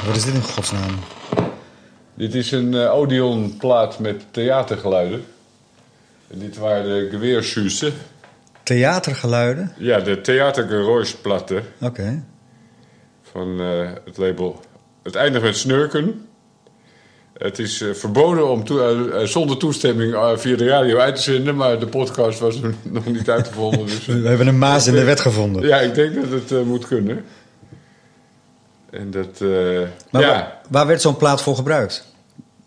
Wat, eh, is dit in godsnaam? Dit is een uh, Odeon-plaat met theatergeluiden. En dit waren de geweerschüsse. Theatergeluiden? Ja, de theatergeräuschplatte. Oké. Van uh, het label. Het eindigt met snurken. Het is uh, verboden om to zonder toestemming via de radio uit te zenden, maar de podcast was nog niet uitgevonden. Dus, We hebben een maas in de wet gevonden. Ja, ik denk dat het moet kunnen. En dat, maar ja. waar, waar werd zo'n plaat voor gebruikt?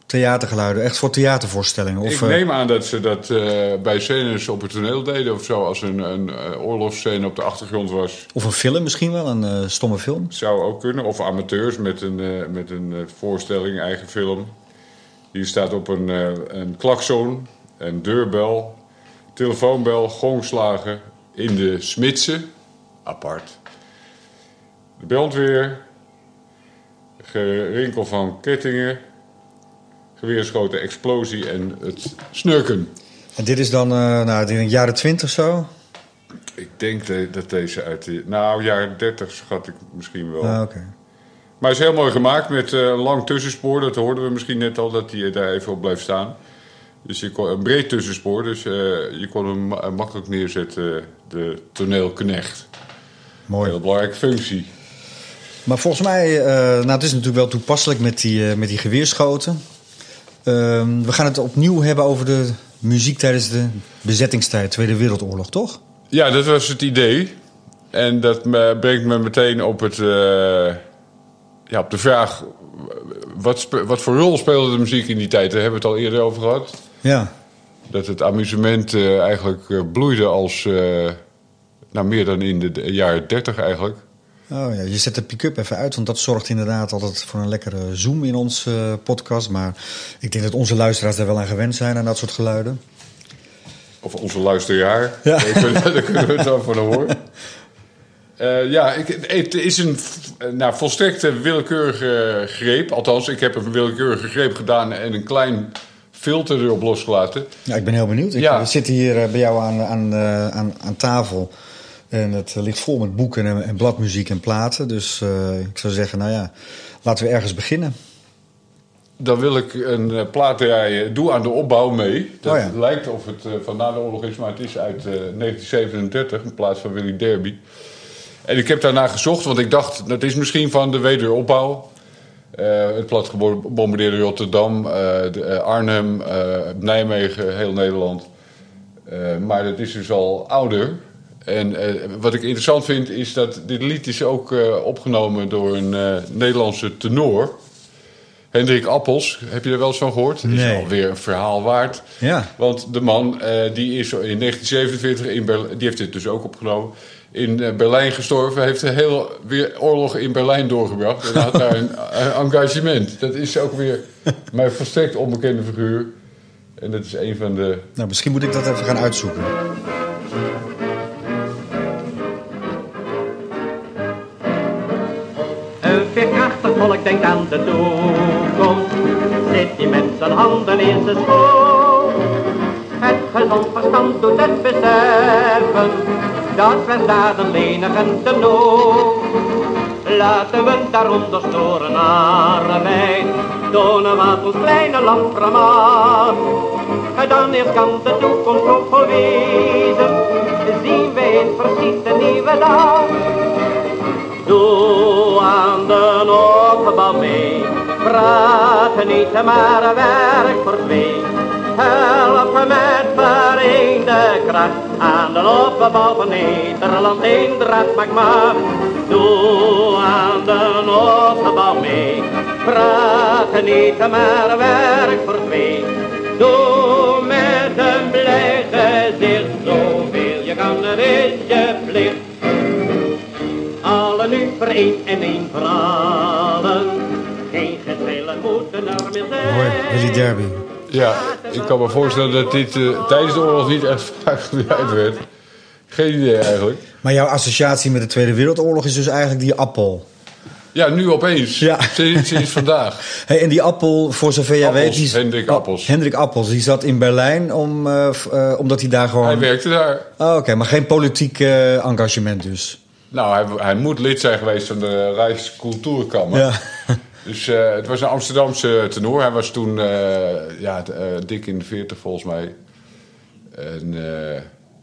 Theatergeluiden, echt voor theatervoorstellingen? Of, ik neem aan dat ze dat bij scènes op het toneel deden of zo, als een, een oorlogsscène op de achtergrond was. Of een film misschien wel, een stomme film? Zou ook kunnen, of amateurs met een, met een voorstelling, eigen film. Hier staat op een, een klakzoon, een deurbel, telefoonbel, gongslagen in de smidse, apart. De brandweer, gerinkel van kettingen, geweerschoten, explosie en het snurken. En dit is dan uh, nou, in de jaren twintig zo? Ik denk de, dat deze uit de... Nou, jaren 30 schat ik misschien wel. Ah, okay. Maar het is heel mooi gemaakt met uh, een lang tussenspoor. Dat hoorden we misschien net al, dat hij daar even op blijft staan. Dus je kon, een breed tussenspoor, dus uh, je kon hem ma makkelijk neerzetten, de toneelknecht. Mooi. Heel belangrijke functie. Maar volgens mij, uh, nou het is natuurlijk wel toepasselijk met die, met die geweerschoten. Ehm, we gaan het opnieuw hebben over de muziek tijdens de bezettingstijd, Tweede Wereldoorlog, toch? Ja, dat was het idee. En dat me, brengt me meteen op het ja, op de vraag: wat, wat, voor rol speelde de muziek in die tijd? Daar hebben we het al eerder over gehad. Ja. Dat het amusement uh, eigenlijk bloeide als. Uh, nou, meer dan in de jaren 30 eigenlijk. Oh ja, je zet de pick-up even uit, want dat zorgt inderdaad altijd voor een lekkere zoom in ons podcast. Maar ik denk dat onze luisteraars daar wel aan gewend zijn, aan dat soort geluiden. Of onze luisteraar. Ja. Daar, kunnen, daar kunnen we het dan van horen. Uh, ja, ik, het is een nou, volstrekte willekeurige greep. Althans, ik heb een willekeurige greep gedaan en een klein filter erop losgelaten. Ja, ik ben heel benieuwd. Ik, Ja. We zitten hier bij jou aan, aan, uh, aan, aan tafel. En het ligt vol met boeken en, en bladmuziek en platen. Dus uh, ik zou zeggen, nou ja, laten we ergens beginnen. Dan wil ik een uh, plaat draaien. Doe aan de opbouw mee. Dat Oh ja. lijkt of het uh, van na de oorlog is, maar het is uit 1937. Een plaat van Willy Derby. En ik heb daarna gezocht, want ik dacht, dat is misschien van de wederopbouw. Uh, het plat gebombardeerde Rotterdam, uh, de, uh, Arnhem, Nijmegen, heel Nederland. maar dat is dus al ouder. En wat ik interessant vind, is dat dit lied is ook opgenomen door een Nederlandse tenor. Hendrik Appels, heb je er wel eens van gehoord? Nee. is alweer een verhaal waard. Ja. Want de man die is in 1947, in Berlijn, die heeft dit dus ook opgenomen in eh, Berlijn gestorven. Heeft de hele weer oorlog in Berlijn doorgebracht. En had daar een, een engagement. Dat is ook weer mijn volstrekt onbekende figuur. En dat is een van de... Nou, misschien moet ik dat even gaan uitzoeken. Volk denkt aan de toekomst. Zit die mensen handen in zijn schoot. Het gezond verstand doet het beseffen. Dat we lenigen de nood. Laten we daaronder storen arbeid. Tonen wat ons kleine land vermaakt. Dan eerst kan de toekomst vol wezen. Zien we in precies de nieuwe dag. Doe aan de opbouw mee. Praat niet maar werk voor twee. Help met vereende kracht aan de opbouw van Nederland. Eendracht maakt macht. Doe aan de opbouw mee. Praat niet maar werk voor twee. Doe vereen en één voor allen. Geen geschillen moeten er meer zijn. Hoi, Willy Derby. Ja, ik kan me voorstellen dat dit uh, tijdens de oorlog niet echt vaak gebruikt werd. Geen idee eigenlijk. Maar jouw associatie met de Tweede Wereldoorlog is dus eigenlijk die appel. Ja, nu opeens. Ja. Sinds, sinds vandaag. Hey, en die appel, voor zover jij Appels, weet... Die is- Hendrik Oh, Appels. Hendrik Appels, die zat in Berlijn om, eh, eh, omdat hij daar gewoon... Hij werkte daar. Oh, Oké, maar geen politiek eh, engagement dus. Nou, hij, hij moet lid zijn geweest van de Rijkscultuurkammer. Ja. Dus eh, het was een Amsterdamse tenor. Hij was toen eh, ja, eh, dik in de 40 volgens mij. En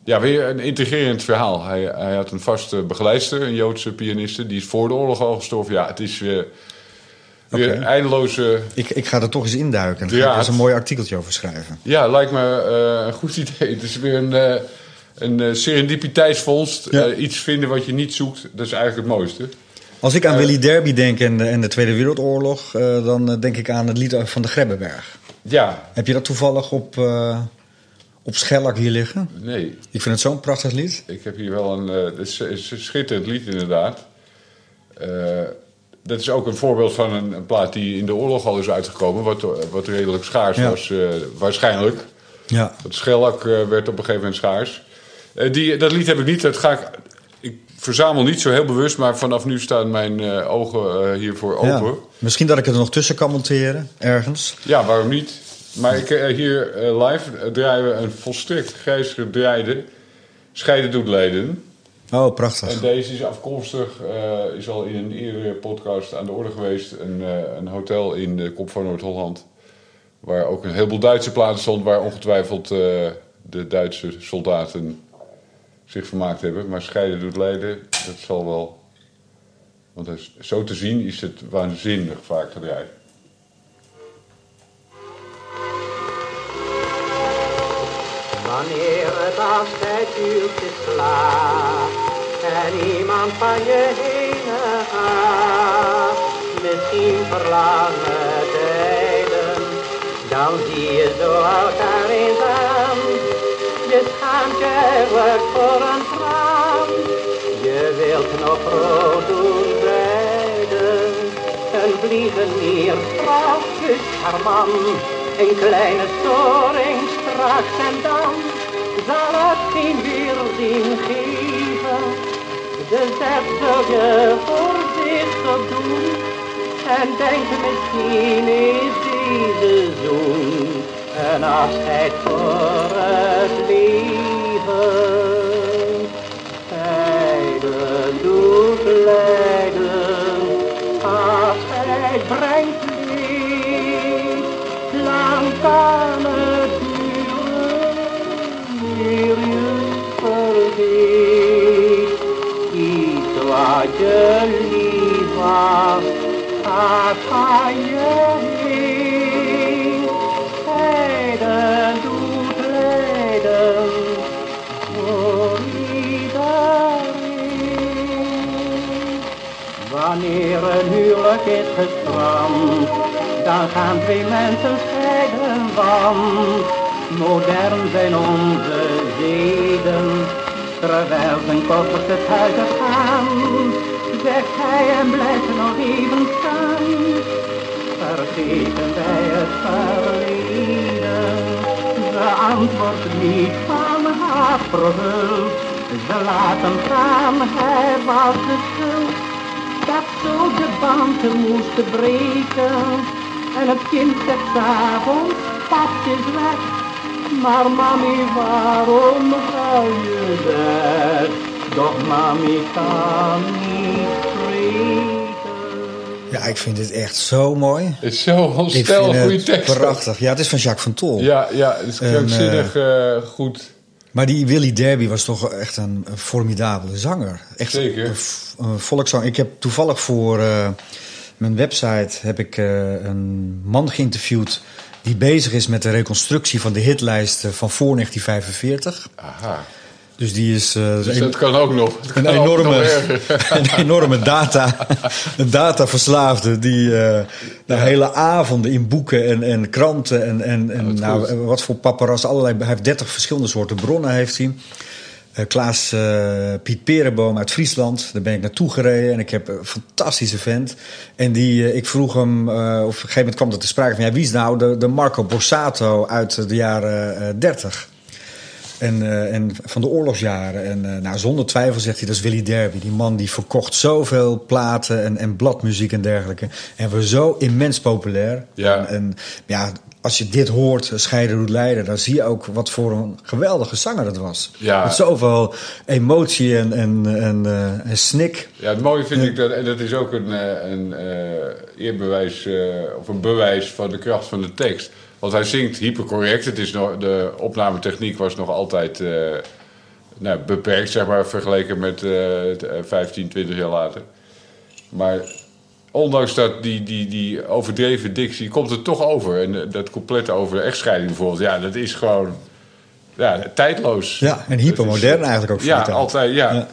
ja, weer een intrigerend verhaal. Hij, hij had een vaste begeleidster, een Joodse pianiste. Die is voor de oorlog al gestorven. Ja, het is weer, weer eindeloze... Ik, ik ga er toch eens induiken. Daar ga ik eens een mooi artikeltje over schrijven. Ja, lijkt me een goed idee. Het is weer een, een eh, serendipiteitsvondst. Ja. Eh, iets vinden wat je niet zoekt. Dat is eigenlijk het mooiste. Als ik aan Eh. Willy Derby denk en de, en de Tweede Wereldoorlog, dan denk ik aan het lied van de Grebbeberg. Ja, Heb je dat toevallig op, eh op Schellak hier liggen? nee. Ik vind het zo'n prachtig lied. Ik heb hier wel een. het is, een schitterend lied, inderdaad. Dat is ook een voorbeeld van een, een plaat die in de oorlog al is uitgekomen. Wat, wat redelijk schaars Ja. was, waarschijnlijk. Ja. Het schellak werd op een gegeven moment schaars. Eh, die, dat lied heb ik niet. Dat ga ik, ik verzamel niet zo heel bewust, maar vanaf nu staan mijn eh, ogen eh, hiervoor open. ja. Ja, Misschien dat ik het er nog tussen kan monteren, ergens. waarom niet? Maar ik, hier live draaien we een volstrekt grijs gedraaide Scheiden doet leden. Oh, prachtig. En deze is afkomstig, is al in een eerdere podcast aan de orde geweest. Een, een hotel in de Kop van Noord-Holland. Waar ook een heleboel Duitse plaatsen stond. Waar ongetwijfeld de Duitse soldaten zich vermaakt hebben. Maar scheiden doet lijden, dat zal wel. Want is- zo te zien is het waanzinnig vaak gedraaid. Wanneer het afscheidsuurtje slaat en iemand van je heen gaat, misschien verlangen tijden, dan zie je zo aan. Voor een je wilt nog rood doen beiden. Een vliegenier straks haar man, een kleine storing straks en dan zal het geen weerzien geven. Dus dat zul je voorzichtig doen en denk misschien is deze zoen een afscheid voor dan gaan twee mensen scheiden van. Modern zijn onze zeden, terwijl zijn koffers het huis gaan. Zegt hij en blijft nog even staan, vergeten wij het verleden. Ze antwoordt niet van haar verhuld, ze laten gaan, hij was de schuld. Zo de banden moesten breken. En het kind zegt s'avonds, pap is weg. Maar mami, waarom ga je weg? Doch mami kan niet spreken. Ja, ik vind dit echt zo mooi. Het is zo vind goede tekst. prachtig. Ja, het is van Jacques van Tol. Ja, ja, het is krankzinnig eh, goed. Maar die Willy Derby was toch echt een, een formidabele zanger. Echt Zeker. Een, een volkszanger. Ik heb toevallig voor eh, mijn website heb ik, eh, een man geïnterviewd... die bezig is met de reconstructie van de hitlijst eh, van voor 1945. Aha. Dus die is... eh, Dus een- dat kan ook nog. Het een nog enorme, een enorme data, een dataverslaafde die eh nou, hele avonden in boeken en, en kranten en, en, en wat nou, wat voor paparazzi, allerlei, hij heeft 30 verschillende soorten bronnen heeft hij. Eh, Klaas Piet Perenboom uit Friesland, daar ben ik naartoe gereden en ik heb een fantastische vent. En die, ik vroeg hem, of op een gegeven moment kwam dat te sprake van, ja, wie is nou de, de Marco Borsato uit de jaren eh 30? En, eh, en van de oorlogsjaren. En eh, nou, zonder twijfel zegt hij, dat is Willy Derby. Die man die verkocht zoveel platen en, en bladmuziek en dergelijke. En was zo immens populair. Ja. En, en ja, als je dit hoort, Scheiden doet Leiden, dan zie je ook wat voor een geweldige zanger dat was. Ja. Met zoveel emotie en, en, en, eh, en snik. Ja, het mooie vind ik dat, en dat is ook een, eh, een eh, eerbewijs eh, of een bewijs van de kracht van de tekst. Want hij zingt hypercorrect. Het is nog, de opnametechniek was nog altijd eh, nou, beperkt, zeg maar, vergeleken met eh, 15, 20 jaar later. Maar ondanks dat die, die, die overdreven dictie, komt het toch over. En eh, dat couplet over de echtscheiding bijvoorbeeld, ja, dat is gewoon ja, tijdloos. Ja, en hypermodern is- eigenlijk ook Ja, altijd, ja. Ja.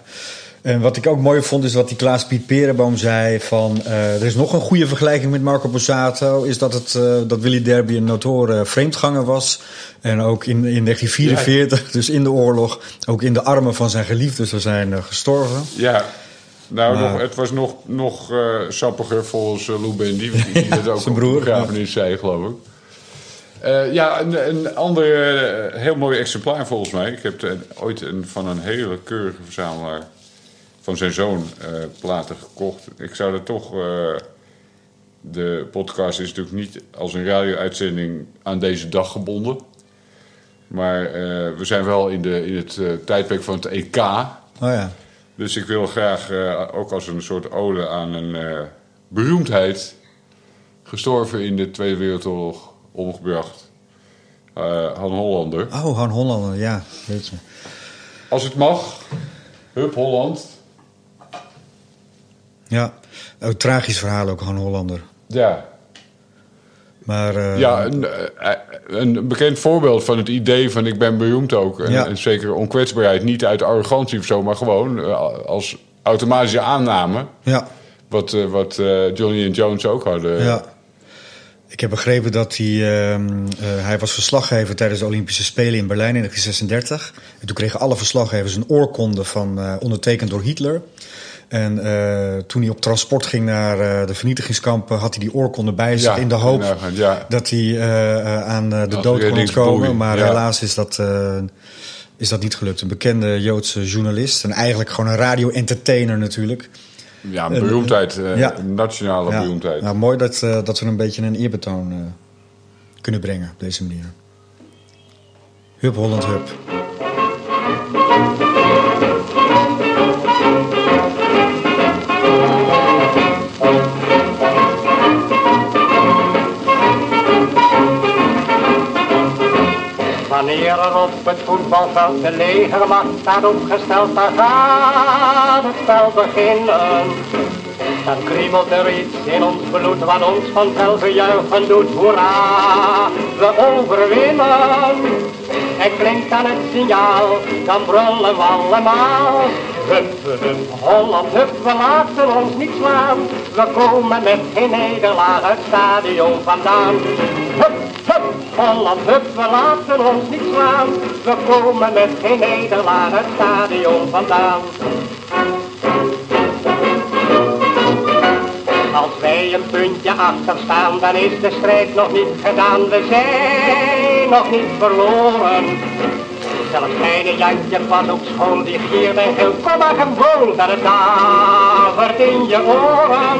En wat ik ook mooi vond, is wat die Klaas Piet Perenboom zei: van eh, er is nog een goede vergelijking met Marco Borsato. Is dat, het, eh, dat Willy Derby een notoren vreemdganger was. En ook in, in 1944, dus in de oorlog, ook in de armen van zijn geliefde zou zijn eh, gestorven. Ja, nou, Maar- nog, het was nog, nog sappiger volgens Lou Bendy, die, dat ook Zijn op broer, de begrafenis zei, geloof ik. Ja, een, een ander heel mooi exemplaar volgens mij. Ik heb de- ooit een, van een hele keurige verzamelaar van zijn zoon eh, platen gekocht. Ik zou er toch... eh, de podcast is natuurlijk niet als een radio-uitzending aan deze dag gebonden. Maar eh, we zijn wel in, de, in het tijdperk van het EK. Oh ja. Dus ik wil graag, ook als een soort ode aan een beroemdheid, gestorven in de Tweede Wereldoorlog, omgebracht. Han Hollander. Oh, Han Hollander, ja. Als het mag, Hup Holland. Ja, een tragisch verhaal ook, Han Hollander. Ja, Maar eh, ja een, eh, een bekend voorbeeld van het idee van ik ben beroemd ook. En, Ja. en zeker onkwetsbaarheid, niet uit arrogantie of zo, maar gewoon eh, als automatische aanname. ja, Wat, eh, wat eh, Johnny en Jones ook hadden. ja. Ik heb begrepen dat hij... ehm, eh, hij was verslaggever tijdens de Olympische Spelen in Berlijn in 1936. En toen kregen alle verslaggevers een oorkonde van, eh, ondertekend door Hitler. En eh, toen hij op transport ging naar eh, de vernietigingskampen... had hij die oorkonde bij zich Ja, in de hoop ja, ja. dat hij eh, eh, aan eh, de dood kon ontkomen. Maar helaas is dat, eh, is dat niet gelukt. Een bekende Joodse journalist. En eigenlijk gewoon een radio-entertainer natuurlijk. Ja, een beroemdheid, eh, een nationale beroemdheid. Nou, mooi dat, eh, dat we een beetje een eerbetoon eh, kunnen brengen op deze manier. Hup Holland Hup. Wanneer er op het voetbalveld de legermacht staat opgesteld, dan gaat het spel beginnen. Dan kriebelt er iets in ons bloed wat ons vanzelf juichen doet. Hoera, we overwinnen. En klinkt dan het signaal, dan brullen we allemaal. Hup, hup, Holland, hup, we laten ons niet slaan. We komen met geen nederlaag het stadion vandaan. Hup, hup, Holland, hup, we laten ons niet slaan. We komen met geen nederlaag het stadion vandaan. Als wij een puntje achter staan, dan is de strijd nog niet gedaan. We zijn nog niet verloren. Zelfs kleine Jantje was op school, die gierde heel kom maar een goal, dat het davert in je oren.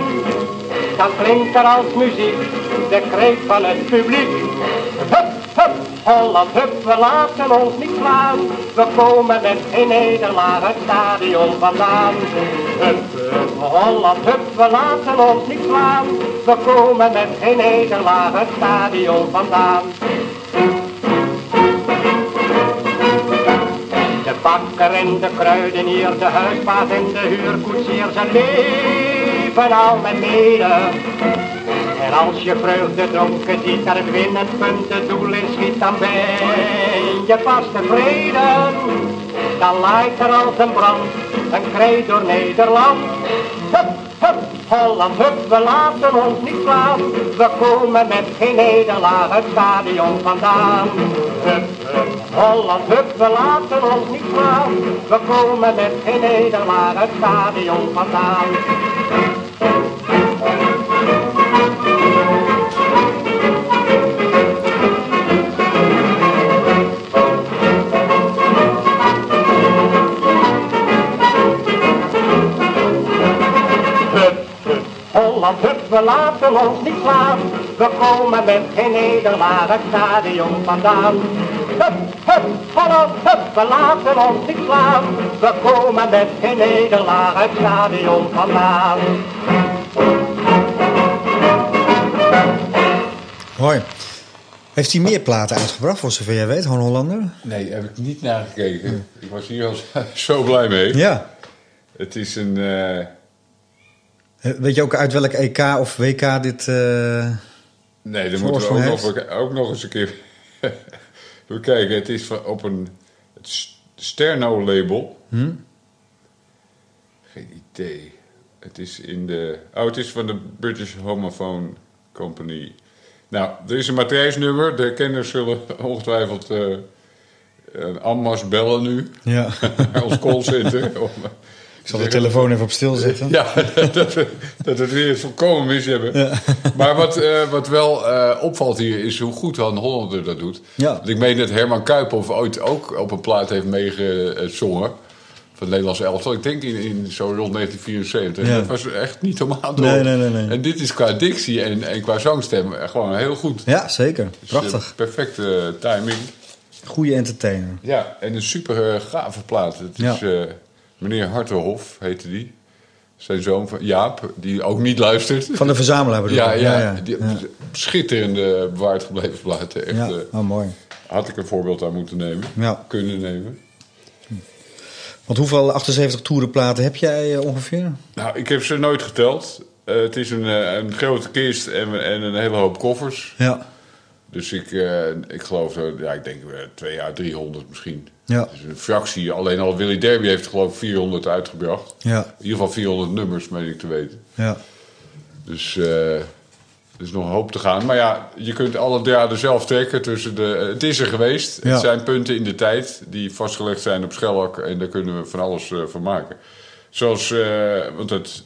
Dan klinkt er als muziek de kreet van het publiek. Holland, hup, we laten ons niet slaan. We komen met geen nederlaag het stadion vandaan. Hup, hup, Holland, hup, we laten ons niet slaan. We komen met geen nederlaag het stadion vandaan. De bakker en de kruidenier, de huisbaas en de huurkoetsier, ze leven al met mede. En als je vreugde dronken ziet, het winnend punt het doel in schiet, dan ben je pas tevreden. Dan laait er als een brand, een kreet door Nederland. Hup, hup, Holland, hup, we laten ons niet slaan. We komen met geen nederlaag het stadion vandaan. Hup, hup, Holland, hup, we laten ons niet slaan. We komen met geen nederlaag het stadion vandaan. Hup, hup, Holland, hup, we laten ons niet slaan. We komen met geen nederlaag het stadion vandaan. Hup, hup, Holland, hup, we laten ons niet slaan. We komen met geen nederlaag het stadion vandaan. Hoi. Heeft hij meer platen uitgebracht, voor zover jij weet, gewoon Hollander? Nee, heb ik niet nagekeken. Ik was hier al zo blij mee. Ja. Het is een... Eh, Weet je ook uit welk EK of WK dit... eh, nee, dan Voor moeten we ook nog, ook nog eens een keer bekijken. Het is van- op een Sterno-label. hm? Geen idee. Het is in de... Oh, het is van de British Homophone Company. Nou, er is een matrijsnummer. De kenners zullen ongetwijfeld eh een ammas bellen nu. Ja. Ons callcenter. om- zal de telefoon even op stil zetten. Ja, dat we, dat we het weer volkomen mis hebben. Maar wat, eh, wat wel eh, opvalt hier is hoe goed Han Hollander dat doet. Ja. Want Ik meen dat Herman Kuiphoff ooit ook op een plaat heeft meegezongen. Van het Nederlands elftal. Ik denk in, in zo rond 1974. Ja. Dat was echt niet normaal. Nee, nee, nee, nee. En dit is qua dictie en, en qua zangstem gewoon heel goed. Ja, zeker. Dus, eh, Prachtig. perfecte timing. Goede entertainer. Ja, en een super gave plaat. Het is meneer Hartenhof, heette die. Zijn zoon van Jaap, die ook niet luistert. Van de verzamelaar bedoel ja, ja, ja, die ja. schitterende bewaard gebleven platen. Echt, Ja, eh, oh, mooi. had ik een voorbeeld aan moeten nemen. Ja. Kunnen nemen. Want hoeveel 78 toerenplaten heb jij eh, ongeveer? Nou, ik heb ze nooit geteld. Eh, het is een, een grote kist en, en een hele hoop koffers. Ja. Dus ik, ik geloof, zo, ja, ik denk eh, twee jaar 300 misschien. Ja. Dus een fractie. Alleen al Willy Derby heeft geloof ik 400 uitgebracht. Ja. In ieder geval 400 nummers, meen ik te weten. Ja. Dus eh, er is nog een hoop te gaan. Maar ja, je kunt alle draden zelf trekken. Tussen de, het is er geweest. Ja. Het zijn punten in de tijd die vastgelegd zijn op Schellak. En daar kunnen we van alles eh, van maken. Zoals, eh, want dat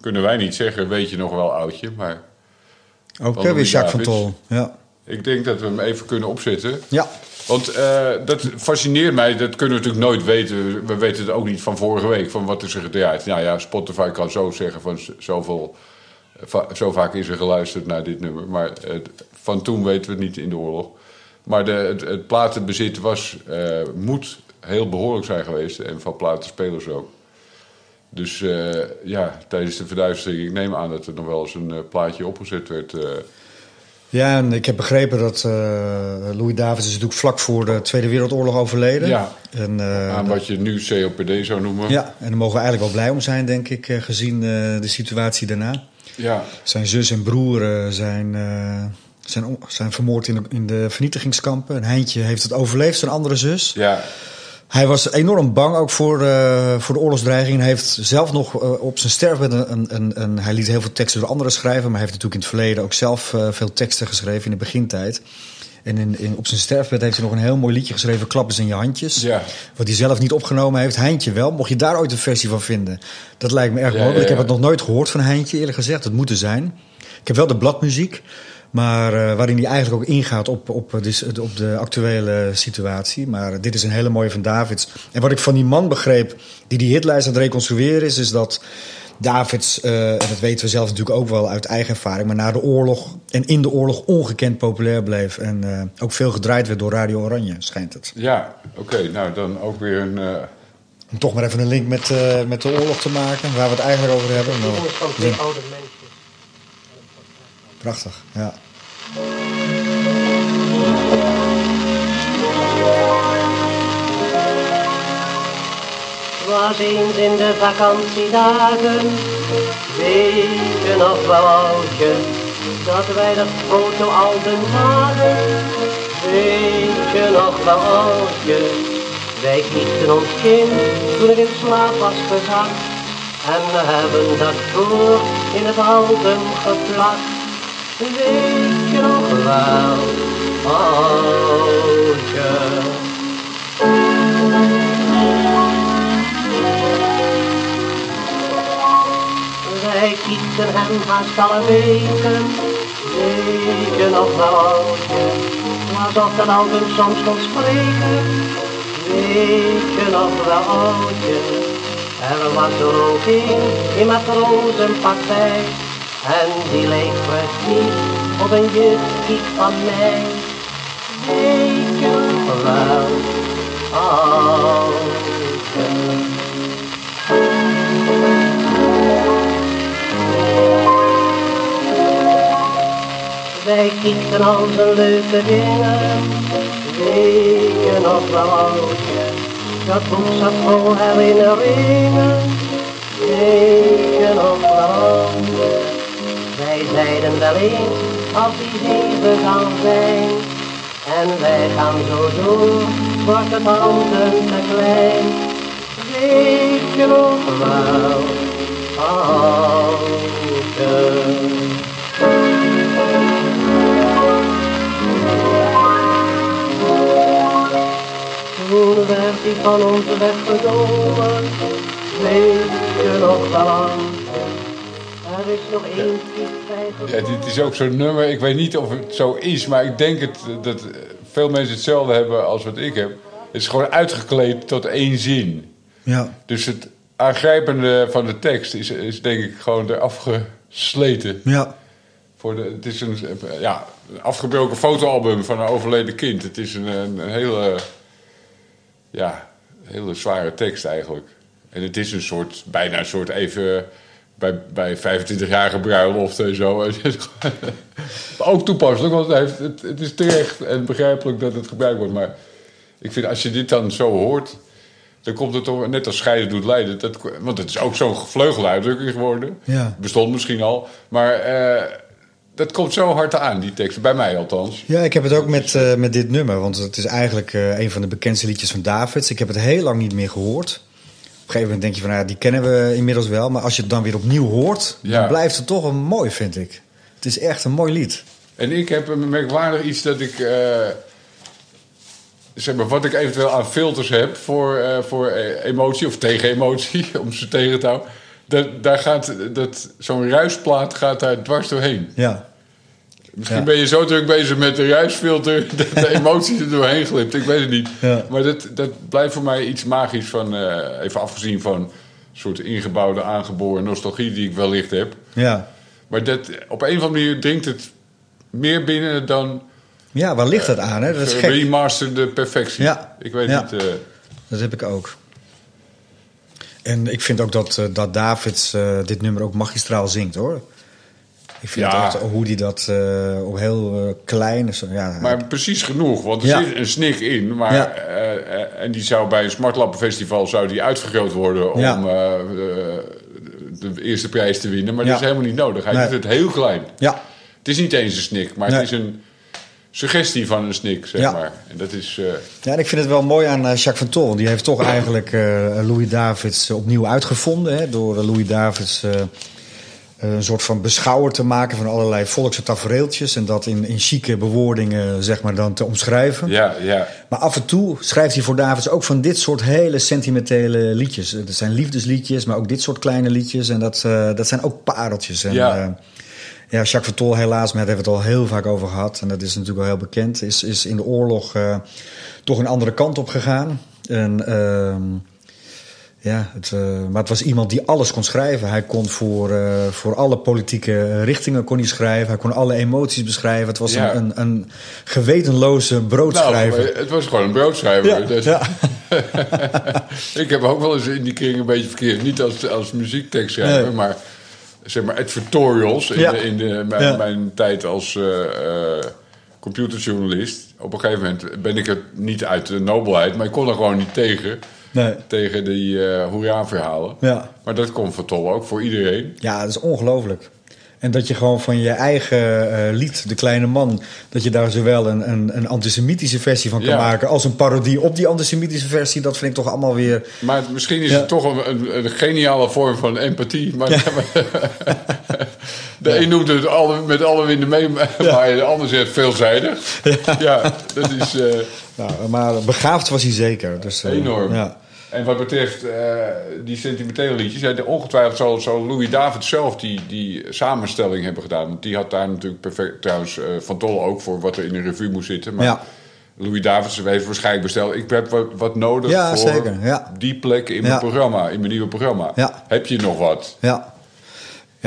kunnen wij niet zeggen, weet je nog wel oudje. Maar Ook eh, weer Jacques van. Tol. Ja. Ik denk dat we hem even kunnen opzetten. Ja. Want eh, dat fascineert mij, dat kunnen we natuurlijk nooit weten. We weten het ook niet van vorige week, van wat is er gedraaid. Nou ja, Spotify kan zo zeggen van zoveel, eh, va- zo vaak is er geluisterd naar dit nummer. Maar van toen weten we het niet in de oorlog. Maar de, het, het platenbezit was, eh, moet heel behoorlijk zijn geweest. En van platenspelers ook. Dus ja, tijdens de verduistering, ik neem aan dat er nog wel eens een plaatje opgezet werd. Ja, en ik heb begrepen dat eh, Louis Davids is natuurlijk vlak voor de Tweede Wereldoorlog overleden. Ja. En, eh, aan wat je nu COPD zou noemen. ja, en daar mogen we eigenlijk wel blij om zijn, denk ik, eh, gezien de situatie daarna. ja. Zijn zus en broer zijn, zijn, zijn vermoord in de, in de vernietigingskampen. En Heintje heeft het overleefd, zijn andere zus. ja. Hij was enorm bang ook voor, eh, voor de oorlogsdreiging. En hij heeft zelf nog eh, op zijn sterfbed een, een, een, Hij liet heel veel teksten door anderen schrijven. Maar hij heeft natuurlijk in het verleden ook zelf eh, veel teksten geschreven in de begintijd. En in, in, op zijn sterfbed heeft hij nog een heel mooi liedje geschreven, Klappers in je handjes. Ja. Wat hij zelf niet opgenomen heeft. Heintje wel. Mocht je daar ooit een versie van vinden. Dat lijkt me erg Ja, mooi. want ja, Ik heb het nog nooit gehoord van Heintje, eerlijk gezegd. Het moet er zijn. Ik heb wel de bladmuziek. Maar eh, waarin hij eigenlijk ook ingaat op, op, eh, dus, op de actuele situatie. Maar dit is een hele mooie van Davids. En wat ik van die man begreep, die die hitlijst aan het reconstrueren is, is dat Davids, eh, en dat weten we zelf natuurlijk ook wel uit eigen ervaring, maar na de oorlog en in de oorlog ongekend populair bleef. En eh, ook veel gedraaid werd door Radio Oranje, schijnt het. Ja, oké. nou, dan ook weer een... eh, Om toch maar even een link met, eh, met de oorlog te maken, waar we het eigenlijk over hebben. Nou, Jongens van twee oude mensen. Prachtig, ja. was eens in de vakantiedagen, weet je nog wel oudje, dat wij dat foto alben zagen. Weet je nog wel oudje, wij kiepten ons kind toen het in slaap was gezakt. En we hebben dat voor in het album geplakt. Weet je nog wel, oudje. Wij kiepten hem haast alle weken. Weet je nog wel oudje, alsof dat album soms kon spreken. Weet je nog wel oudje, er was er ook een in matrozenpartij. En die leek precies of een gift van mij. Weet je wel, oude. Wij kiekten al de leuke dingen, weet je nog wel oudje. Dat boek zat vol herinneringen, weet je nog wel zeiden wel eens, als die zeven gaan zijn, en wij gaan zo door, wordt het handen te klein. Weet je nog wel, oudje. Toen werd hij van ons weggenomen, weet je nog wel is nog één Ja, dit is ook zo'n nummer. Ik weet niet of het zo is, maar ik denk het, dat veel mensen hetzelfde hebben als wat ik heb. Het is gewoon uitgekleed tot één zin. Ja. Dus het aangrijpende van de tekst is, is denk ik gewoon eraf gesleten. Ja. Voor de, het is een, ja, een afgebroken fotoalbum van een overleden kind. Het is een, een, een hele, ja, hele zware tekst eigenlijk. En het is een soort, bijna een soort even bij, bij 25-jarige bruiloft en zo. Ook toepasselijk, want het, heeft, het, het is terecht en begrijpelijk dat het gebruikt wordt. Maar ik vind als je dit dan zo hoort, dan komt het toch net als scheiden doet leiden. Dat, want het is ook zo'n gevleugelde uitdrukking geworden. Ja. Bestond misschien al. Maar eh, dat komt zo hard aan, die tekst. Bij mij althans. Ja, ik heb het ook met, eh, met dit nummer. Want het is eigenlijk eh, een van de bekendste liedjes van Davids. Ik heb het heel lang niet meer gehoord. Op een gegeven moment denk je van, nou, ja, die kennen we inmiddels wel. Maar als je het dan weer opnieuw hoort, Ja. dan blijft het toch een mooi, vind ik. Het is echt een mooi lied. En ik heb een merkwaardig iets dat ik... eh, zeg maar, wat ik eventueel aan filters heb voor, eh, voor eh, emotie of tegen emotie, om ze tegen te houden. Dat, daar gaat, dat, zo'n ruisplaat gaat daar dwars doorheen. Ja. Misschien Ja. ben je zo druk bezig met de ruisfilter dat de emotie er doorheen glipt. Ik weet het niet. Ja. Maar dat, dat blijft voor mij iets magisch van, eh, even afgezien van een soort ingebouwde, aangeboren nostalgie die ik wellicht heb. Ja. Maar dat, op een of andere manier dringt het meer binnen dan Ja, waar ligt dat aan, hè? Dat is gek. remasterde perfectie. Ja. Ik weet Ja. niet. eh, Dat heb ik ook. En ik vind ook dat, eh, dat Davids eh, dit nummer ook magistraal zingt, hoor. Ik vind Ja. echt, hoe die dat eh, op heel eh, klein... Zo, ja, maar precies genoeg, want er Ja. zit een snik in. Maar, Ja. eh, eh, en die zou bij een Smartlappenfestival zou die uitvergroot worden om eh, eh, de eerste prijs te winnen. Maar dat is helemaal niet nodig. Hij Nee. doet het heel klein. ja, Het is niet eens een snik, maar Nee. het is een suggestie van een snik, zeg Ja. maar. En dat is... eh, Ja, en ik vind het wel mooi aan eh, Jacques van Tol. Die heeft toch eigenlijk eh, Louis Davids opnieuw uitgevonden. Hè, door eh, Louis Davids eh, een soort van beschouwer te maken van allerlei volkse tafereeltjes. En dat in, in chique bewoordingen zeg maar dan te omschrijven. ja, ja. Maar af en toe schrijft hij voor Davids ook van dit soort hele sentimentele liedjes. Dat zijn liefdesliedjes, maar ook dit soort kleine liedjes. En dat, eh, dat zijn ook pareltjes. En, Ja. eh, ja, Jacques Vertol helaas, maar daar hebben we het al heel vaak over gehad. En dat is natuurlijk wel heel bekend. Is, is in de oorlog eh, toch een andere kant op gegaan. En, ehm, ja, het, eh, maar het was iemand die alles kon schrijven. Hij kon voor, eh, voor alle politieke richtingen kon hij schrijven. Hij kon alle emoties beschrijven. Het was Ja. een, een, een gewetenloze Nou, broodschrijver. maar het was gewoon een broodschrijver. Ja, ja. ik heb ook wel eens in die kring een beetje verkeerd. Niet als, als muziektekstschrijver, Nee. maar zeg maar advertorials. In, de, in de, mijn, tijd als eh, computerjournalist. Op een gegeven moment ben ik het niet uit de nobelheid, maar ik kon er gewoon niet tegen. Nee. Tegen die eh hoera-verhalen. Ja. Maar dat kon van Tol ook voor iedereen. Ja, dat is ongelooflijk. En dat je gewoon van je eigen eh, lied, De Kleine Man... dat je daar zowel een, een, een antisemitische versie van kan Ja. maken... als een parodie op die antisemitische versie. Dat vind ik toch allemaal weer... Maar misschien is Ja. het toch een, een, een geniale vorm van empathie. Maar de een noemt het alle, met alle winden mee, maar de ander zegt veelzijdig. Ja, dat is eh, Nou, maar begaafd was hij zeker. Dus, eh, enorm. Ja. En wat betreft eh, die sentimentele liedjes, de- ongetwijfeld zal, zal Louis David zelf die, die samenstelling hebben gedaan. Want die had daar natuurlijk perfect, trouwens, eh, Van Tolle ook voor wat er in een revue moest zitten. Maar Ja. Louis Davids heeft waarschijnlijk besteld. Ik heb wat, wat nodig Ja, voor zeker, ja. die plek in mijn Ja. programma, in mijn nieuwe programma. Ja. Heb je nog wat? Ja.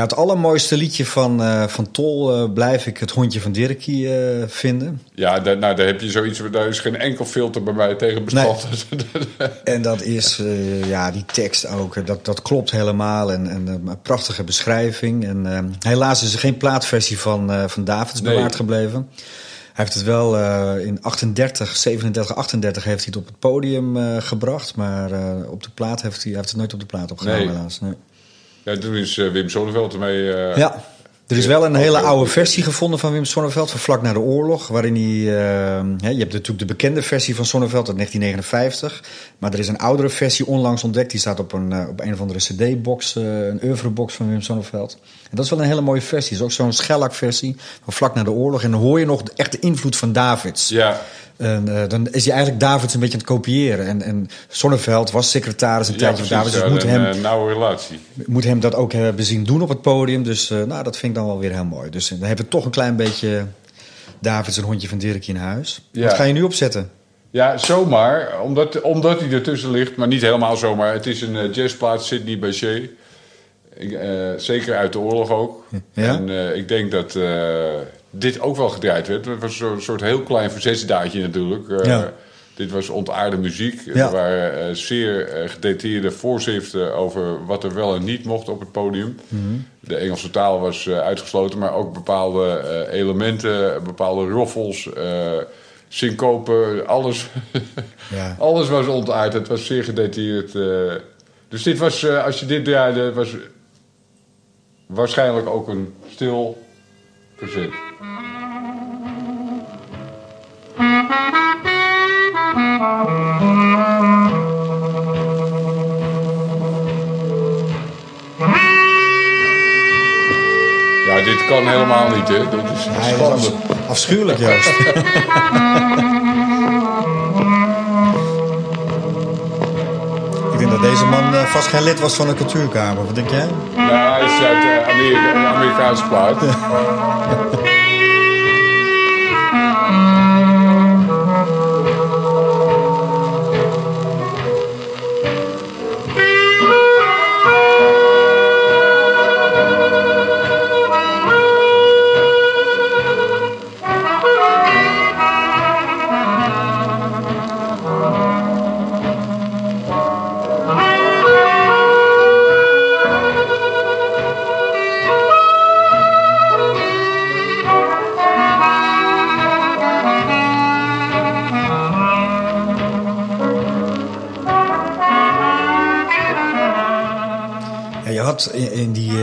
Ja, het allermooiste liedje van, eh, van Tol eh, blijf ik het hondje van Dirkie eh, vinden. Ja, daar, nou, daar heb je zoiets. Daar is geen enkel filter bij mij tegen bestand. En dat is, ja, die tekst ook. Dat, dat klopt helemaal. En, en een prachtige beschrijving. En eh, helaas is er geen plaatversie van, van Davids Nee. bewaard gebleven. Hij heeft het wel in 38, 37, 38 heeft hij het op het podium gebracht. Maar op de plaat heeft hij, hij heeft het nooit op de plaat opgenomen, Nee. helaas. Nee. Ja, toen is eh, Wim Sonneveld ermee. eh, Ja, er is wel een hele heel oude versie gevonden van Wim Sonneveld van vlak na de oorlog. Waarin hij, eh, hè, je hebt natuurlijk de bekende versie van Sonneveld uit 1959. Maar er is een oudere versie onlangs ontdekt. Die staat op een, eh, op een of andere cd-box, eh, een oeuvrebox van Wim Sonneveld. En dat is wel een hele mooie versie. Het is ook zo'n schellak-versie van vlak na de oorlog. En dan hoor je nog de- echt de invloed van Davids. Ja, En, eh, dan is hij eigenlijk Davids een beetje aan het kopiëren. En, en Sonneveld was secretaris een ja tijdje van. Davids. Dus moet een hem eh, nauwe relatie. moet hem dat ook hebben zien doen op het podium. Dus eh, nou, dat vind ik dan wel weer heel mooi. Dus dan hebben we toch een klein beetje Davids een hondje van Dirk in huis. Ja. Wat ga je nu opzetten? Ja, zomaar. Omdat, omdat hij ertussen ligt, maar niet helemaal zomaar. Het is een eh, jazzplaat, Sidney Bechet. Ik, zeker uit de oorlog ook. Ja? En ik denk dat dit ook wel gedraaid werd. Het was zo'n soort heel klein verzetsdaadje natuurlijk. Eh, Ja. Dit was ontaarde muziek. Ja. Er waren eh, zeer eh, gedetailleerde voorschriften over wat er wel en niet mocht op het podium. Mhm. De Engelse taal was uitgesloten, maar ook bepaalde elementen, bepaalde roffels, syncopen, alles. Ja. alles was ontaard. Het was zeer gedetailleerd. dus dit was, als je dit draaide, was waarschijnlijk ook een stil verzet. Ja, dit kan helemaal niet, hè? Dit is Hij afschuwelijk, Joost. ik denk dat deze man eh, vast geen lid was van de cultuurkamer. Wat denk jij? Nou, hij is uit eh, Amerika, een Amerikaanse plaat.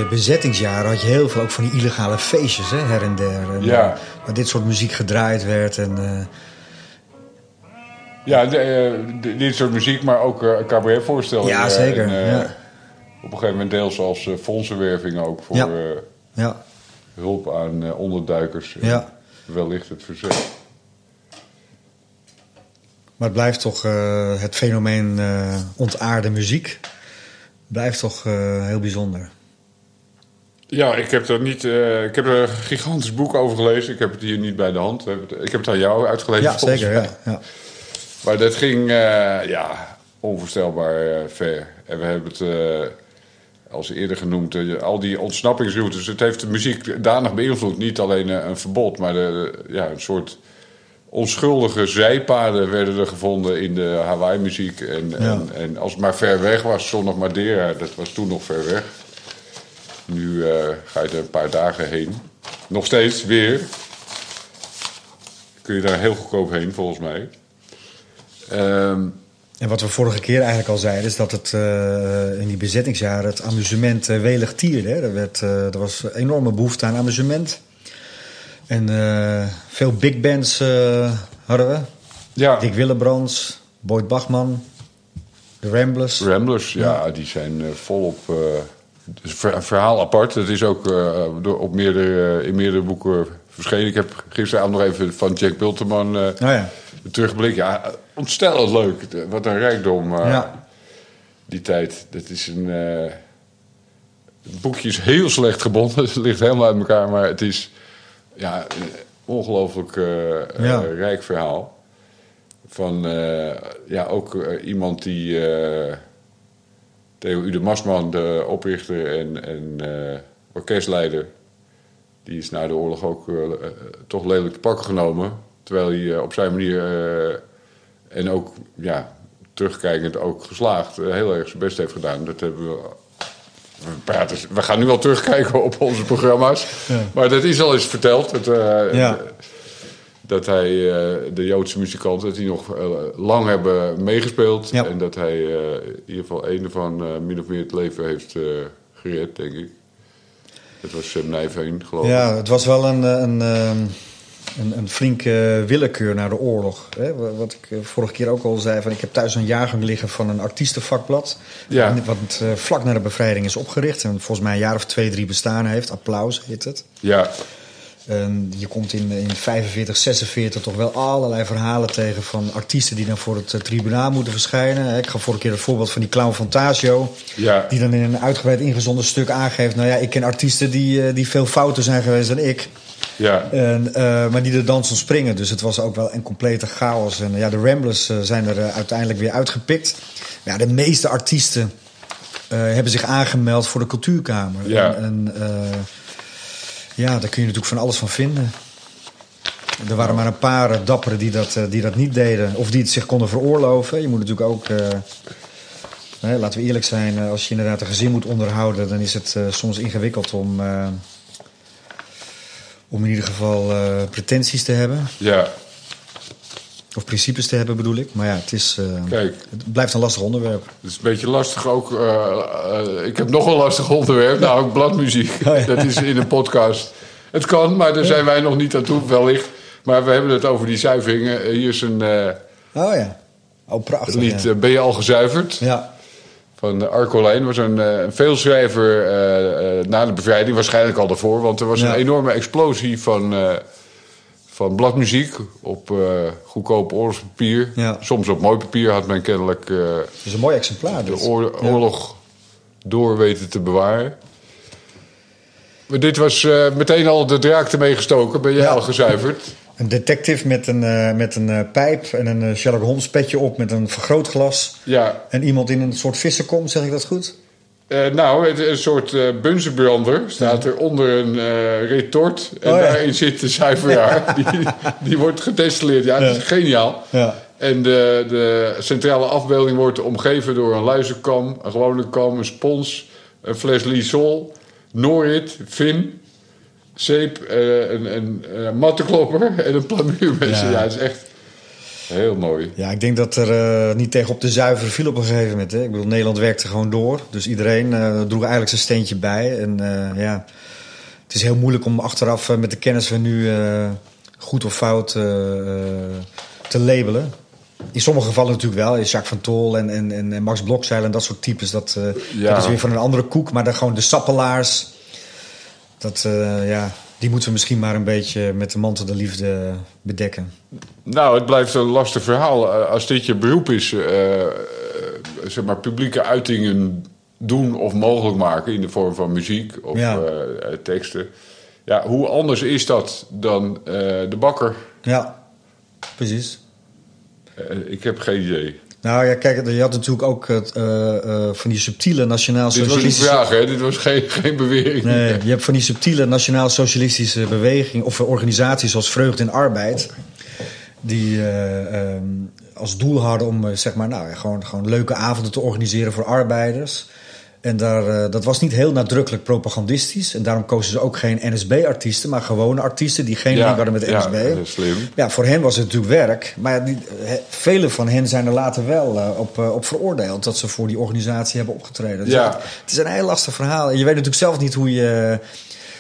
bezettingsjaren had je heel veel ook van die illegale feestjes, hè, her en der. En, Ja. eh, waar dit soort muziek gedraaid werd. En, eh, Ja, de, eh, de- dit soort muziek, maar ook eh cabaretvoorstellingen. Ja, zeker, en, ja. Op een gegeven moment deels als fondsenwerving ook voor Ja. ja, hulp aan onderduikers. Ja. Wellicht het verzet. maar het blijft toch het fenomeen ontaarde muziek. Blijft toch heel bijzonder. Ja, ik heb er niet. eh, ik heb er een gigantisch boek over gelezen. Ik heb het hier niet bij de hand. Ik heb het, aan jou uitgelezen. Ja, zeker. Ja, ja. Maar dat ging eh, ja, onvoorstelbaar eh, ver. En we hebben het als eerder genoemd, al die ontsnappingsroutes. Het heeft de muziek danig beïnvloed. Niet alleen een verbod, maar de, ja, een soort onschuldige zijpaden werden er gevonden in de Hawaii-muziek. En, Ja. en, en als het maar ver weg was, zondag Madeira, dat was toen nog ver weg. Nu eh, ga je er een paar dagen heen. Nog steeds weer. Kun je daar heel goedkoop heen, volgens mij. Ehm, En wat we vorige keer eigenlijk al zeiden, is dat het eh, in die bezettingsjaren het amusement eh, welig tierde. Hè. Er, werd, eh, er was enorme behoefte aan amusement. En veel big bands hadden we. ja, Dick Willebrands, Boyd Bachman, de Ramblers. Ramblers, ja, die zijn volop. Het is een verhaal apart. Het is ook eh, door, op meerdere, in meerdere boeken verschenen. Ik heb gisteravond nog even van Jack Bulterman eh Oh ja, terugblik. Ja, ontstellend leuk. Wat een rijkdom. eh, Ja. Die tijd. Dat is een. het boekje is heel slecht gebonden. Het ligt helemaal uit elkaar. Maar het is. Ja, een ongelooflijk Ja. rijk verhaal. Van ja, ook iemand die. Theo Ude Masman, de oprichter en, en eh, orkestleider. Die is na de oorlog ook eh, eh, toch lelijk te pakken genomen. Terwijl hij op zijn manier, en ook ja, terugkijkend ook geslaagd, heel erg zijn best heeft gedaan. Dat hebben we. We, praten, we gaan nu al terugkijken op onze programma's. Ja. Maar dat is al eens verteld. Eh, Ja. Dat hij, eh, de Joodse muzikanten, dat die nog eh, lang hebben meegespeeld. Ja. En dat hij eh, in ieder geval een van min of meer het leven heeft gered, denk ik. Dat was Sam Nijveen, geloof ik. Ja, het was wel een, een, ehm, een, een flinke willekeur na de oorlog. Hè? Wa- Wat ik vorige keer ook al zei, van ik heb thuis een jaargang liggen van een artiestenvakblad. Ja. Wat vlak na de bevrijding is opgericht. En volgens mij een jaar of twee, drie bestaan heeft. Applaus heet het. Ja, En je komt in, in 45, 46 toch wel allerlei verhalen tegen van artiesten die dan voor het eh, tribunaal moeten verschijnen. Ik gaf vorige keer het voorbeeld van die clown Fantasio. ja, Die dan in een uitgebreid ingezonden stuk aangeeft... nou ja, ik ken artiesten die, eh, die veel fouter zijn geweest dan ik. ja. En, eh, maar die er dans springen. Dus het was ook wel een complete chaos. En ja, de Ramblers zijn er uiteindelijk weer uitgepikt. Maar ja, de meeste artiesten hebben zich aangemeld voor de cultuurkamer. Ja. En, en, ja, daar kun je natuurlijk van alles van vinden. Er waren maar een paar eh, dapperen die dat, eh, die dat niet deden. Of die het zich konden veroorloven. Je moet natuurlijk ook... eh, hè, laten we eerlijk zijn, als je inderdaad een gezin moet onderhouden... dan is het soms ingewikkeld om... om in ieder geval pretenties te hebben. ja. Of principes te hebben bedoel ik. Maar ja, het, is, eh, Kijk, het blijft een lastig onderwerp. het is een beetje lastig ook. eh, eh, ik heb nog een lastig onderwerp, nou ook bladmuziek. Oh, ja. Dat is in een podcast. Het kan, maar daar zijn wij nog niet aan toe, wellicht. Maar we hebben het over die zuiveringen. Hier is een Oh ja. Oh, prachtig. lied, ja. Ben je al gezuiverd? ja. Van Arco Lijn was een, een veelschrijver na de bevrijding, waarschijnlijk al daarvoor. Want er was Ja. een enorme explosie van, van bladmuziek op eh, goedkoop oorlogspapier. Ja. Soms op mooi papier had men kennelijk Het is een mooi exemplaar. de oor- Ja. oorlog door weten te bewaren. Maar dit was eh, meteen al de draak ermee gestoken. Ben je Ja. al gezuiverd? Een detective met een, met een pijp en een Sherlock Holmes petje op met een vergrootglas. Ja. En iemand in een soort vissenkom, zeg ik dat goed? Eh, nou, het, een soort eh bunzenbrander staat er onder een eh, retort. En Oh, ja. daarin zit de zuiveraar. die, die wordt gedestilleerd. Ja, dat is geniaal. Ja. En de, de centrale afbeelding wordt omgeven door een luizenkam, een gewone kam, een spons, een fles Lysol, Norit, Vin, zeep, een, een, een mattenklopper en een plamuurmes. Ja. Ja. het is echt heel mooi. Ja, ik denk dat er eh, niet tegen op de zuiver viel op een gegeven moment. Hè. Ik bedoel, Nederland werkte gewoon door. Dus iedereen eh, droeg eigenlijk zijn steentje bij. En eh, ja, het is heel moeilijk om achteraf met de kennis van nu goed of fout te labelen. In sommige gevallen natuurlijk wel. Jacques van Tol en, en, en Max Blokzeil en dat soort types. Dat, Ja. dat is weer van een andere koek. Maar dan gewoon de sappelaars. Dat, ja, die moeten we misschien maar een beetje met de mantel de liefde bedekken. Nou, het blijft een lastig verhaal. Als dit je beroep is, eh, zeg maar, publieke uitingen doen of mogelijk maken in de vorm van muziek of Ja. eh, teksten. Ja, hoe anders is dat dan eh, de bakker? Ja, precies. Ik heb geen idee. Nou ja, kijk, je had natuurlijk ook het, eh, eh, van die subtiele nationaal Dit was een vraag, hè? Dit was geen, geen bewering. Nee, je hebt van die subtiele nationaal socialistische beweging of organisaties zoals Vreugde en Arbeid. Die eh, ehm, als doel hadden om zeg maar, nou, gewoon, gewoon leuke avonden te organiseren voor arbeiders. En daar, eh, dat was niet heel nadrukkelijk propagandistisch. En daarom kozen ze ook geen NSB-artiesten, maar gewone artiesten die geen link hadden met de ja, NSB. is slim. Ja, voor hen was het natuurlijk werk. Maar ja, die, he- vele van hen zijn er later wel eh, op, eh, op veroordeeld dat ze voor die organisatie hebben opgetreden. Dus Ja. ja, het is een heel lastig verhaal. En je weet natuurlijk zelf niet hoe je,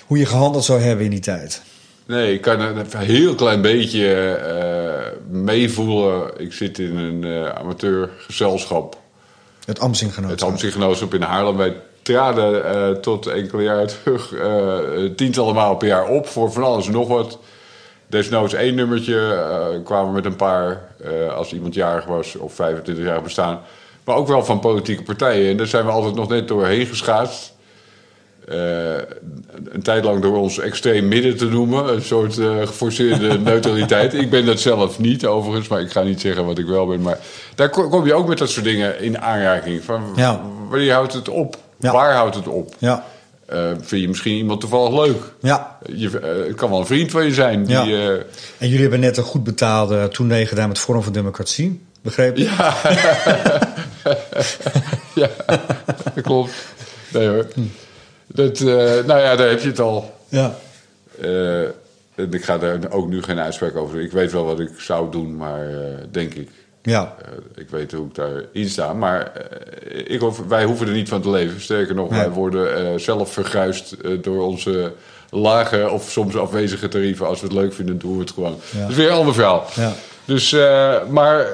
hoe je gehandeld zou hebben in die tijd. Nee, ik kan een heel klein beetje eh, meevoelen. Ik zit in een eh, amateurgezelschap. Het Amsingenootschap. Het Amsterdam-Genootschap in Haarlem. Wij traden eh, tot enkele jaren terug eh, tientallen maal per jaar op voor van alles en nog wat. Desnoods één nummertje, eh, kwamen met een paar als iemand jarig was of 25 jaar bestaan. Maar ook wel van politieke partijen. En daar zijn we altijd nog net doorheen geschaatst. Een tijd lang door ons extreem midden te noemen. Een soort geforceerde neutraliteit. Ik ben dat zelf niet overigens, maar ik ga niet zeggen wat ik wel ben. Maar daar ko- kom je ook met dat soort dingen in aanraking. Van, Ja. Wanneer houdt het op? Ja. Waar houdt het op? Ja, eh, vind je misschien iemand toevallig leuk. Ja. Je, eh, het kan wel een vriend van je zijn. Die, Ja. eh, En jullie hebben net een goed betaalde tournee gedaan met Forum voor Democratie. Begreep ik? ja. ja, dat klopt. Nee hoor. Dat, eh, nou ja, daar heb je het al. Ja. En ik ga daar ook nu geen uitspraak over doen. Ik weet wel wat ik zou doen, maar denk ik. Ja. Eh, ik weet hoe ik daarin sta. Maar eh, ik hoef, wij hoeven er niet van te leven. Sterker nog, Nee. wij worden eh, zelf verguisd door onze lage of soms afwezige tarieven. Als we het leuk vinden, doen we het gewoon. Ja. Dat is weer een ander verhaal. Ja. Dus, maar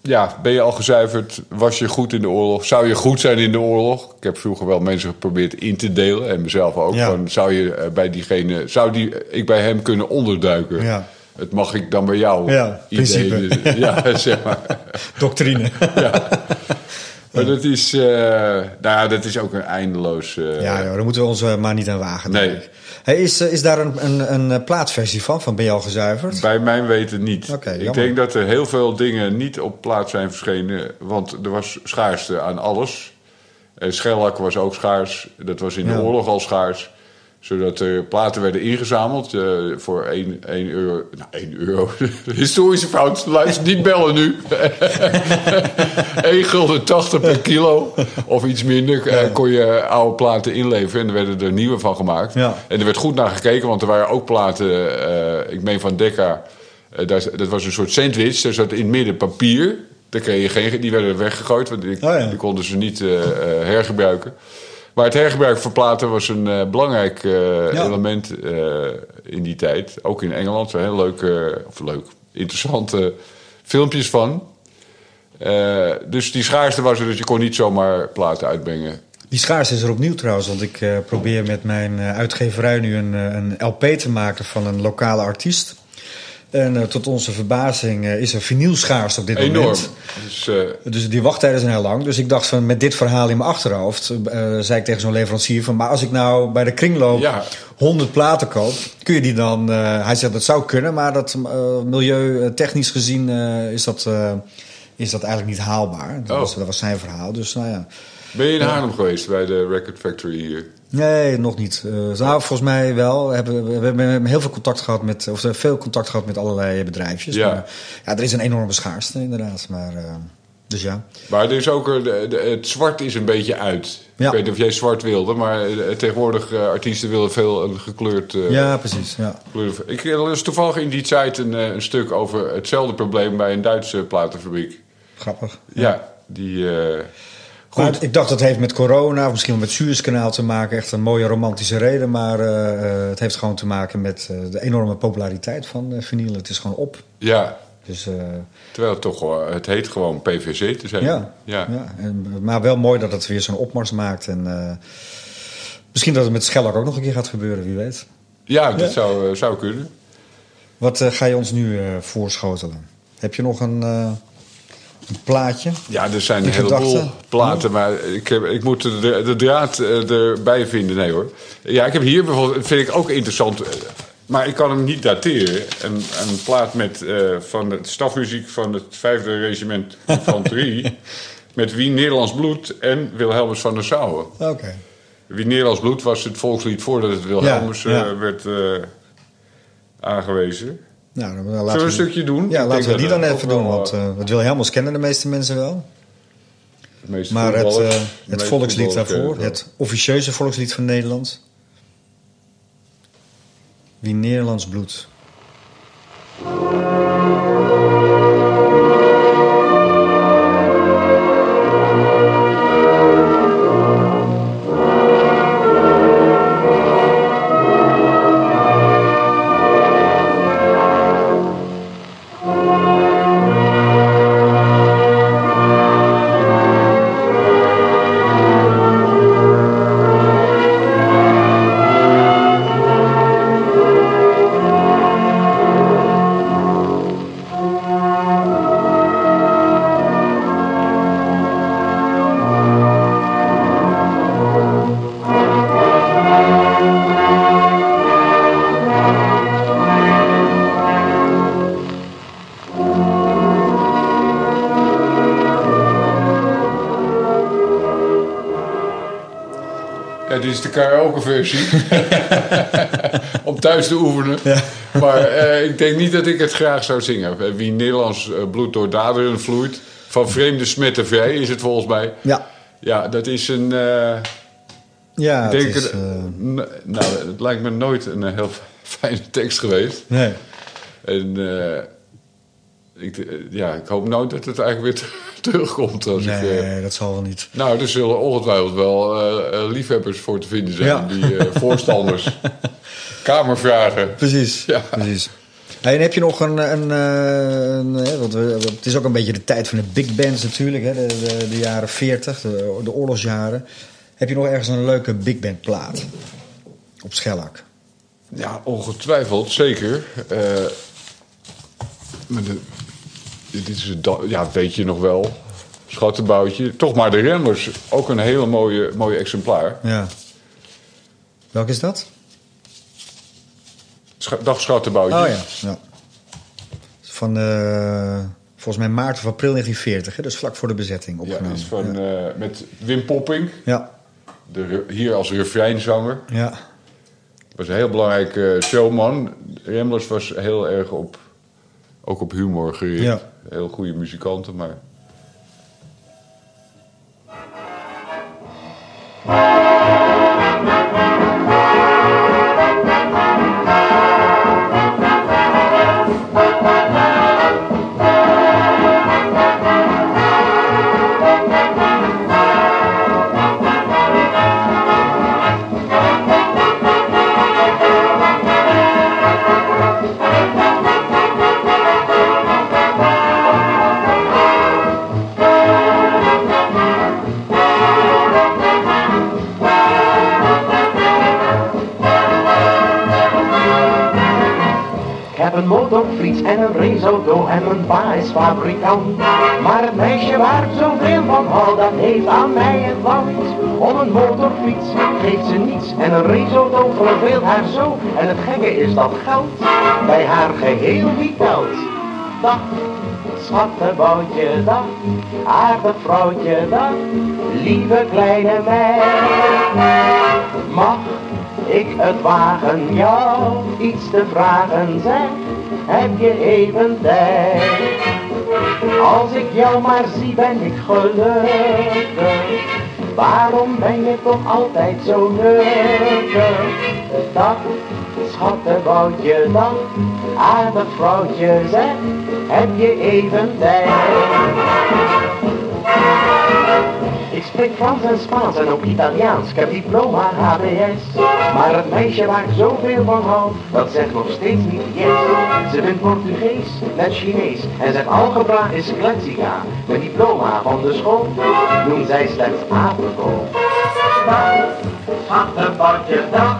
ja, ben je al gezuiverd? Was je goed in de oorlog? Zou je goed zijn in de oorlog? Ik heb vroeger wel mensen geprobeerd in te delen. En mezelf ook. Ja. Van, zou je bij diegene... Zou die, ik bij hem kunnen onderduiken? Ja. Het mag ik dan bij jou. Ja, idee. principe. Ja, zeg maar. Doctrine. Maar dat is, eh, nou ja, dat is ook een eindeloos... eh, Ja, joh, daar moeten we ons eh, maar niet aan wagen. Nee. Hey, is, is daar een, een, een plaatversie van? Van ben je al gezuiverd? Bij mijn weten niet. Ik jammer. denk dat er heel veel dingen niet op plaats zijn verschenen. Want er was schaarste aan alles. Schellak was ook schaars. Dat was in Ja. de oorlog al schaars. Zodat er platen werden ingezameld eh, voor 1, 1 euro. Nou, 1 euro. Historische fout. Luister, niet bellen nu. 1 gulden 80 per kilo. Of iets minder. eh, kon je oude platen inleveren. En er werden er nieuwe van gemaakt. Ja. En er werd goed naar gekeken, want er waren ook platen, eh, ik meen van Decca. daar, dat was een soort sandwich, daar zat in het midden papier. Daar kreeg je geen, die werden weggegooid, want die, Oh ja. die konden ze niet hergebruiken. Maar het hergebruik van platen was een eh, belangrijk eh, Ja. element eh, in die tijd. Ook in Engeland, heel leuke, of leuk, interessante filmpjes van. Dus die schaarste was er, dus je kon niet zomaar platen uitbrengen. Die schaars is er opnieuw trouwens. Want ik probeer met mijn uitgeverij nu een, een LP te maken van een lokale artiest. En eh, tot onze verbazing eh, is er vinylschaars op dit Enorm. moment. Dus, eh, Dus die wachttijden zijn heel lang. Dus ik dacht van met dit verhaal in mijn achterhoofd... zei ik tegen zo'n leverancier van... maar als ik nou bij de kringloop Ja. 100 platen koop... kun je die dan... hij zegt dat zou kunnen, maar dat uh, milieutechnisch gezien... is, dat, is dat eigenlijk niet haalbaar. Dat, Oh. was, dat was zijn verhaal. Dus nou ja... ben je in Haarlem geweest bij de Record Factory hier? Nee, nog niet. Uh, nou, volgens mij wel. We hebben, we hebben heel veel contact gehad met, of veel contact gehad met allerlei bedrijfjes. Ja. Maar, ja, er is een enorme schaarste inderdaad. Maar, uh, dus ja. Maar er is ook, de, de, het zwart is een beetje uit. Ja. Ik weet niet of jij zwart wilde, maar uh, tegenwoordig uh, artiesten willen veel een gekleurd. uh, ja, precies. Ja. Gekleurd. Ik las toevallig in die tijd een, een, stuk over hetzelfde probleem bij een Duitse platenfabriek. Grappig. Ja, ja die. Eh. Maar ik dacht dat het heeft met corona, of misschien wel met Suezkanaal te maken. Echt een mooie romantische reden. Maar uh, het heeft gewoon te maken met uh, de enorme populariteit van uh, vinyl. Het is gewoon op. Ja. Dus, Terwijl het toch het heet gewoon PVC te zijn. Ja, ja. ja. En, maar wel mooi dat het weer zo'n opmars maakt. En misschien dat het met Scheller ook nog een keer gaat gebeuren, wie weet. Ja, dat ja. Zou, zou kunnen. Wat ga je ons nu voorschotelen? Heb je nog een een plaatje? Ja, er zijn een heleboel platen, maar ik, heb, ik moet de, de draad eh, erbij vinden. Nee hoor. Ja, ik heb hier bijvoorbeeld, vind ik ook interessant, maar ik kan hem niet dateren. Een, een plaat met, uh, van de stafmuziek van het vijfde regiment infanterie. met Wie Nederlands Bloed en Wilhelmus van der Sauer. Oké. Okay. Wie Nederlands Bloed was het volkslied voordat het Wilhelmus ja, ja. Uh, werd aangewezen. Nou, dan laten Zullen we een stukje doen? Ja, laten we die dan even doen. Want uh, het Wilhelmus kennen de meeste mensen wel. Maar het, uh, het volkslied daarvoor, het officieuze volkslied van Nederland. Wie Nederlands bloed. Is de karaoke-versie. Om thuis te oefenen. Maar eh, ik denk niet dat ik het graag zou zingen. Wie Nederlands eh, bloed door daderen vloeit. Van vreemde smetten vrij is het volgens mij. Ja, Ja, dat is een. eh, ja het is, n- nou, het lijkt me nooit een heel fijne tekst geweest. nee. En ik, ja, ik hoop nooit dat het eigenlijk weer terugkomt. Als ik, eh, Nee, dat zal wel niet. nou, er zullen ongetwijfeld wel eh, eh, liefhebbers voor te vinden zijn. Ja. Die voorstanders. Kamervragen. Precies, Ja. precies. Hey, en heb je nog een... een, een want we, het is ook een beetje de tijd van de big bands natuurlijk. Hè, de, de, de jaren 40, de, de oorlogsjaren. Heb je nog ergens een leuke big band plaat? Op Schellak. Ja, ongetwijfeld, zeker. Maar de, dit is het, ja, weet je nog wel. Schattenboutje. Toch maar de Remmers. Ook een hele mooie, mooie exemplaar. Ja. Welk is dat? Scha- Dag Schattenboutje. Oh ja. ja. Van eh, volgens mij maart of april 1940. Hè? Dus vlak voor de bezetting Ja, opgenomen. is van, ja. eh, met Wim Popping. ja. De, hier als refreinzanger. ja. Was een heel belangrijke showman. Remlers was heel erg op, ook op humor gericht. Ja. Heel goede muzikanten, maar... en een raceauto en mijn pa is fabrikant. Maar het meisje waar ik zoveel van hou, dat heeft aan mij het land. Om een motorfiets geeft ze niets en een raceauto verveelt haar zo. En het gekke is dat geld bij haar geheel niet telt. Dag, schattenboutje, dag, aardig vrouwtje, dag, lieve kleine meid. Mag ik het wagen jou iets te vragen, zeg, heb je even tijd? Als ik jou maar zie ben ik gelukkig, waarom ben je toch altijd zo nukkig? Dag, schattenboutje, dag, aardig vrouwtje, zeg, heb je even tijd? Ik spreek Frans en Spaans en ook Italiaans. Ik heb diploma HBS. Maar het meisje waar ik zoveel van hou, dat zegt nog steeds niet yes. Ze vindt Portugees, net Chinees. En zegt algebra is klassica. Mijn diploma van de school noemt zij slechts apenkool. Dag, schattenboutje, dag.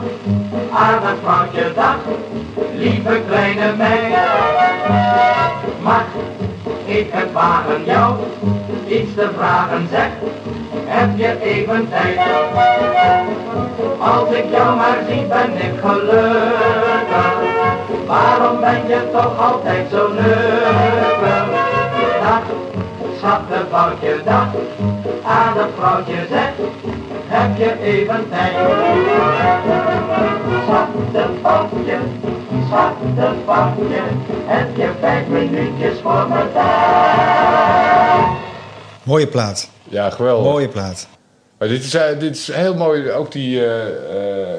Vrouwtje, dag. Lieve kleine meid. Mag ik het wagen jou iets te vragen zeg? Heb je even tijd? Als ik jou maar zie ben ik gelukkig. Waarom ben je toch altijd zo nukkig? Dag, schattenboutje, dag. Aardig vrouwtje zeg, heb je even tijd? Schattenboutje, schattenboutje, heb je vijf minuutjes voor me tijd? Mooie plaat. Ja, geweldig. Mooie plaat. Maar dit is, eh, dit is heel mooi. Ook die eh, eh,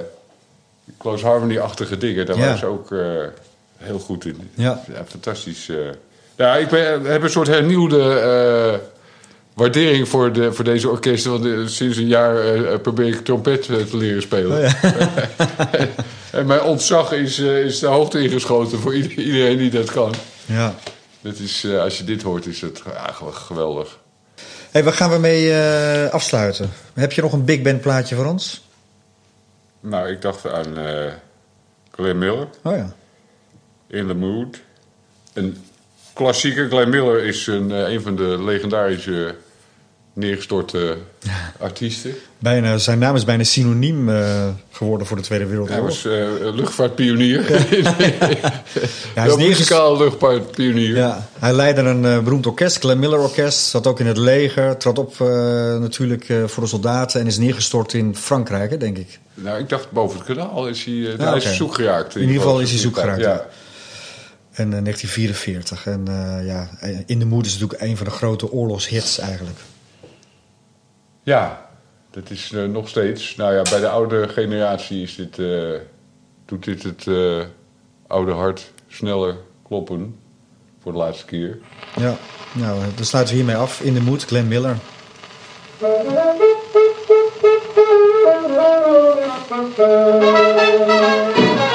Close Harmony-achtige dingen. Daar Ja. waren ze ook heel goed in. Ja. fantastisch. Ja, ik ben, heb een soort hernieuwde waardering voor, de, voor deze orkesten. Want sinds een jaar probeer ik trompet te leren spelen. Oh, en mijn ontzag is, is de hoogte ingeschoten voor ieder- iedereen die dat kan. Ja. Dat is, als je dit hoort, is het ja, gewoon geweldig. Hey, waar gaan we mee eh, afsluiten? Heb je nog een big band plaatje voor ons? Nou, ik dacht aan eh Glenn Miller. Oh ja. In the Mood. Een klassieker. Glenn Miller is een, eh, een van de legendarische neergestorte artiesten. Bijna, zijn naam is bijna synoniem eh, geworden voor de Tweede Hij Wereldoorlog. was eh, luchtvaartpionier. Ja, hij is muzikaal luchtvaartpionier. Ja, hij leidde een eh, beroemd orkest, Glenn Miller Orkest. Zat ook in het leger, trad op eh, natuurlijk eh, voor de soldaten... en is neergestort in Frankrijk, hè, denk ik. Nou, ik dacht boven het kanaal is hij, eh, Ja, hij is oké. zoek geraakt. In ieder geval is hij zoek geraakt, Ja. En eh, 1944. En eh, ja, In de Moed is natuurlijk een van de grote oorlogshits eigenlijk. Ja, dat is eh, nog steeds. Nou ja, bij de oude generatie is dit, eh, doet dit het eh, oude hart sneller kloppen. Voor de laatste keer. Ja, nou, dan sluiten we hiermee af. In de Moed, Glenn Miller. Thank